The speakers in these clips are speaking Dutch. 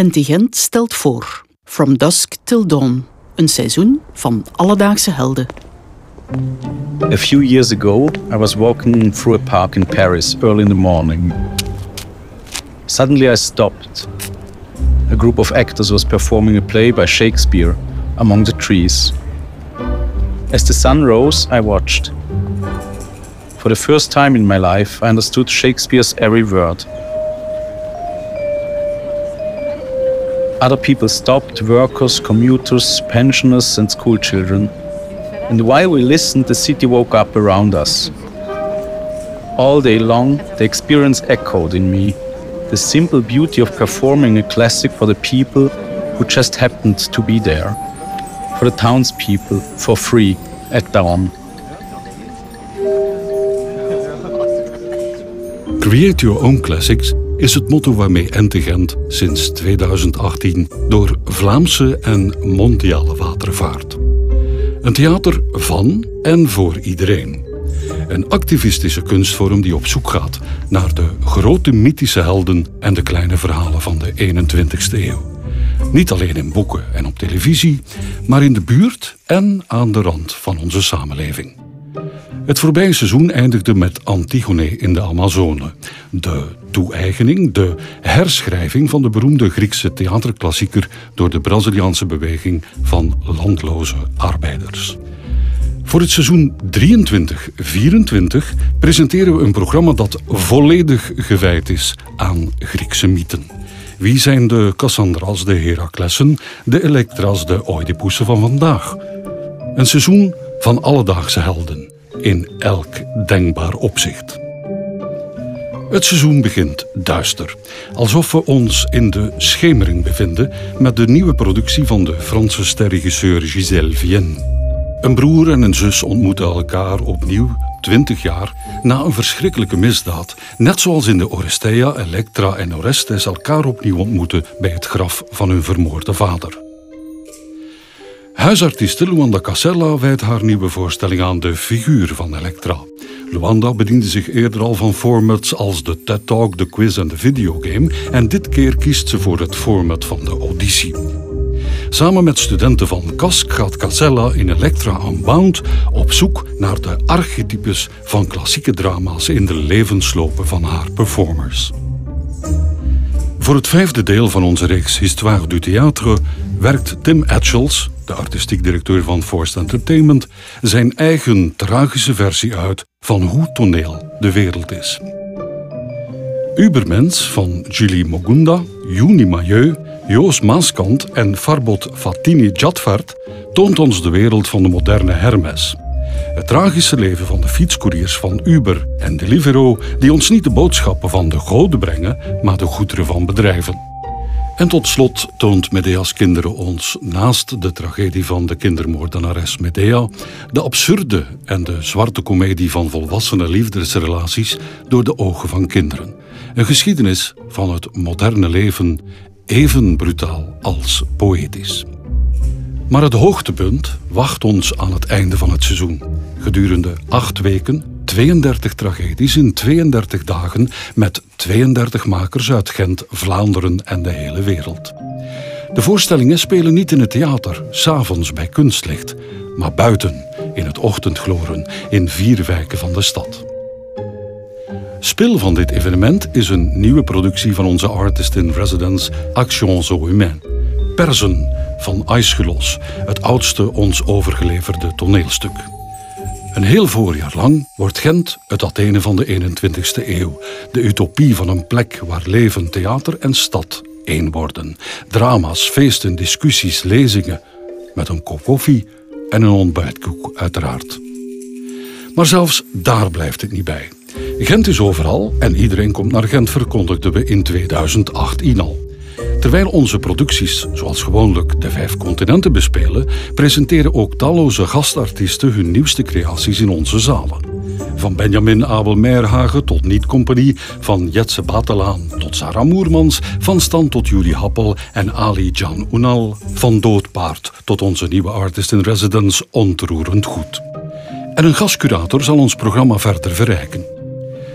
NT Gent stelt voor From Dusk Till Dawn, een seizoen van alledaagse helden. A few years ago, I was walking through a park in Paris early in the morning. Suddenly I stopped. A group of actors was performing a play by Shakespeare among the trees. As the sun rose, I watched. For the first time in my life, I understood Shakespeare's every word. Other people stopped workers, commuters, pensioners, and school children. And while we listened, the city woke up around us. All day long, the experience echoed in me the simple beauty of performing a classic for the people who just happened to be there, for the townspeople, for free, at dawn. Create Your Own Classics is het motto waarmee Ente Gent sinds 2018 door Vlaamse en mondiale wateren vaart. Een theater van en voor iedereen. Een activistische kunstvorm die op zoek gaat naar de grote mythische helden en de kleine verhalen van de 21ste eeuw. Niet alleen in boeken en op televisie, maar in de buurt en aan de rand van onze samenleving. Het voorbije seizoen eindigde met Antigone in de Amazone. De toe-eigening, de herschrijving van de beroemde Griekse theaterklassieker door de Braziliaanse beweging van landloze arbeiders. Voor het seizoen 23-24 presenteren we een programma dat volledig gewijd is aan Griekse mythen. Wie zijn de Cassandra's, de Heraklessen, de Elektra's, de Oedipussen van vandaag? Een seizoen van alledaagse helden in elk denkbaar opzicht. Het seizoen begint duister, alsof we ons in de schemering bevinden met de nieuwe productie van de Franse sterregisseur Gisèle Vienne. Een broer en een zus ontmoeten elkaar opnieuw 20 jaar na een verschrikkelijke misdaad, net zoals in de Oresteia, Elektra en Orestes elkaar opnieuw ontmoeten bij het graf van hun vermoorde vader. Huisartieste Luanda Casella wijdt haar nieuwe voorstelling aan de figuur van Elektra. Luanda bediende zich eerder al van formats als de TED Talk, de quiz en de videogame en dit keer kiest ze voor het format van de auditie. Samen met studenten van KASK gaat Casella in Elektra Unbound op zoek naar de archetypes van klassieke drama's in de levenslopen van haar performers. Voor het vijfde deel van onze reeks Histoire du Théâtre werkt Tim Etchells, de artistiek directeur van Forced Entertainment, zijn eigen tragische versie uit van hoe toneel de wereld is. Ubermens van Julie Mogunda, Juni Mailleu, Joos Maaskant en Farbot Fatini Jadvart toont ons de wereld van de moderne Hermes. Het tragische leven van de fietscouriers van Uber en Deliveroo die ons niet de boodschappen van de goden brengen, maar de goederen van bedrijven. En tot slot toont Medea's kinderen ons, naast de tragedie van de kindermoordenares Medea, de absurde en de zwarte komedie van volwassene liefdesrelaties door de ogen van kinderen. Een geschiedenis van het moderne leven, even brutaal als poëtisch. Maar het hoogtepunt wacht ons aan het einde van het seizoen. Gedurende acht weken, 32 tragedies in 32 dagen met 32 makers uit Gent, Vlaanderen en de hele wereld. De voorstellingen spelen niet in het theater, s'avonds bij kunstlicht, maar buiten, in het ochtendgloren, in vier wijken van de stad. Spil van dit evenement is een nieuwe productie van onze artist in residence Action Zo Humain. Persen van Aeschylus, het oudste ons overgeleverde toneelstuk. Een heel voorjaar lang wordt Gent het Athene van de 21ste eeuw. De utopie van een plek waar leven, theater en stad één worden. Drama's, feesten, discussies, lezingen. Met een kop koffie en een ontbijtkoek, uiteraard. Maar zelfs daar blijft het niet bij. Gent is overal en iedereen komt naar Gent, verkondigden we in 2018 al. Terwijl onze producties, zoals gewoonlijk, de vijf continenten bespelen, presenteren ook talloze gastartiesten hun nieuwste creaties in onze zalen. Van Benjamin Abel Meerhagen tot Niet Compagnie, van Jetse Batelaan tot Sarah Moermans, van Stan tot Julie Happel en Ali Jan Unal, van Doodpaard tot onze nieuwe artist in residence Ontroerend Goed. En een gastcurator zal ons programma verder verrijken.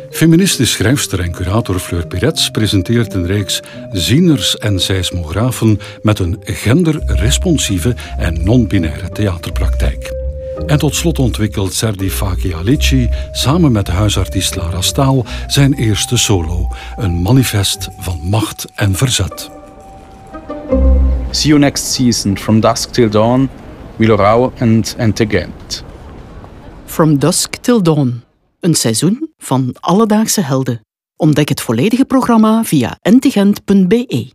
Feministisch schrijfster en curator Fleur Piretz presenteert een reeks zieners en seismografen met een genderresponsieve en non-binaire theaterpraktijk. En tot slot ontwikkelt Serdi Faki Alici samen met de huisartiest Lara Staal zijn eerste solo, een manifest van macht en verzet. See you next season from dusk till dawn, Wilorau and Antegent. From Dusk Till Dawn. Een seizoen van alledaagse helden. Ontdek het volledige programma via intelligent.be.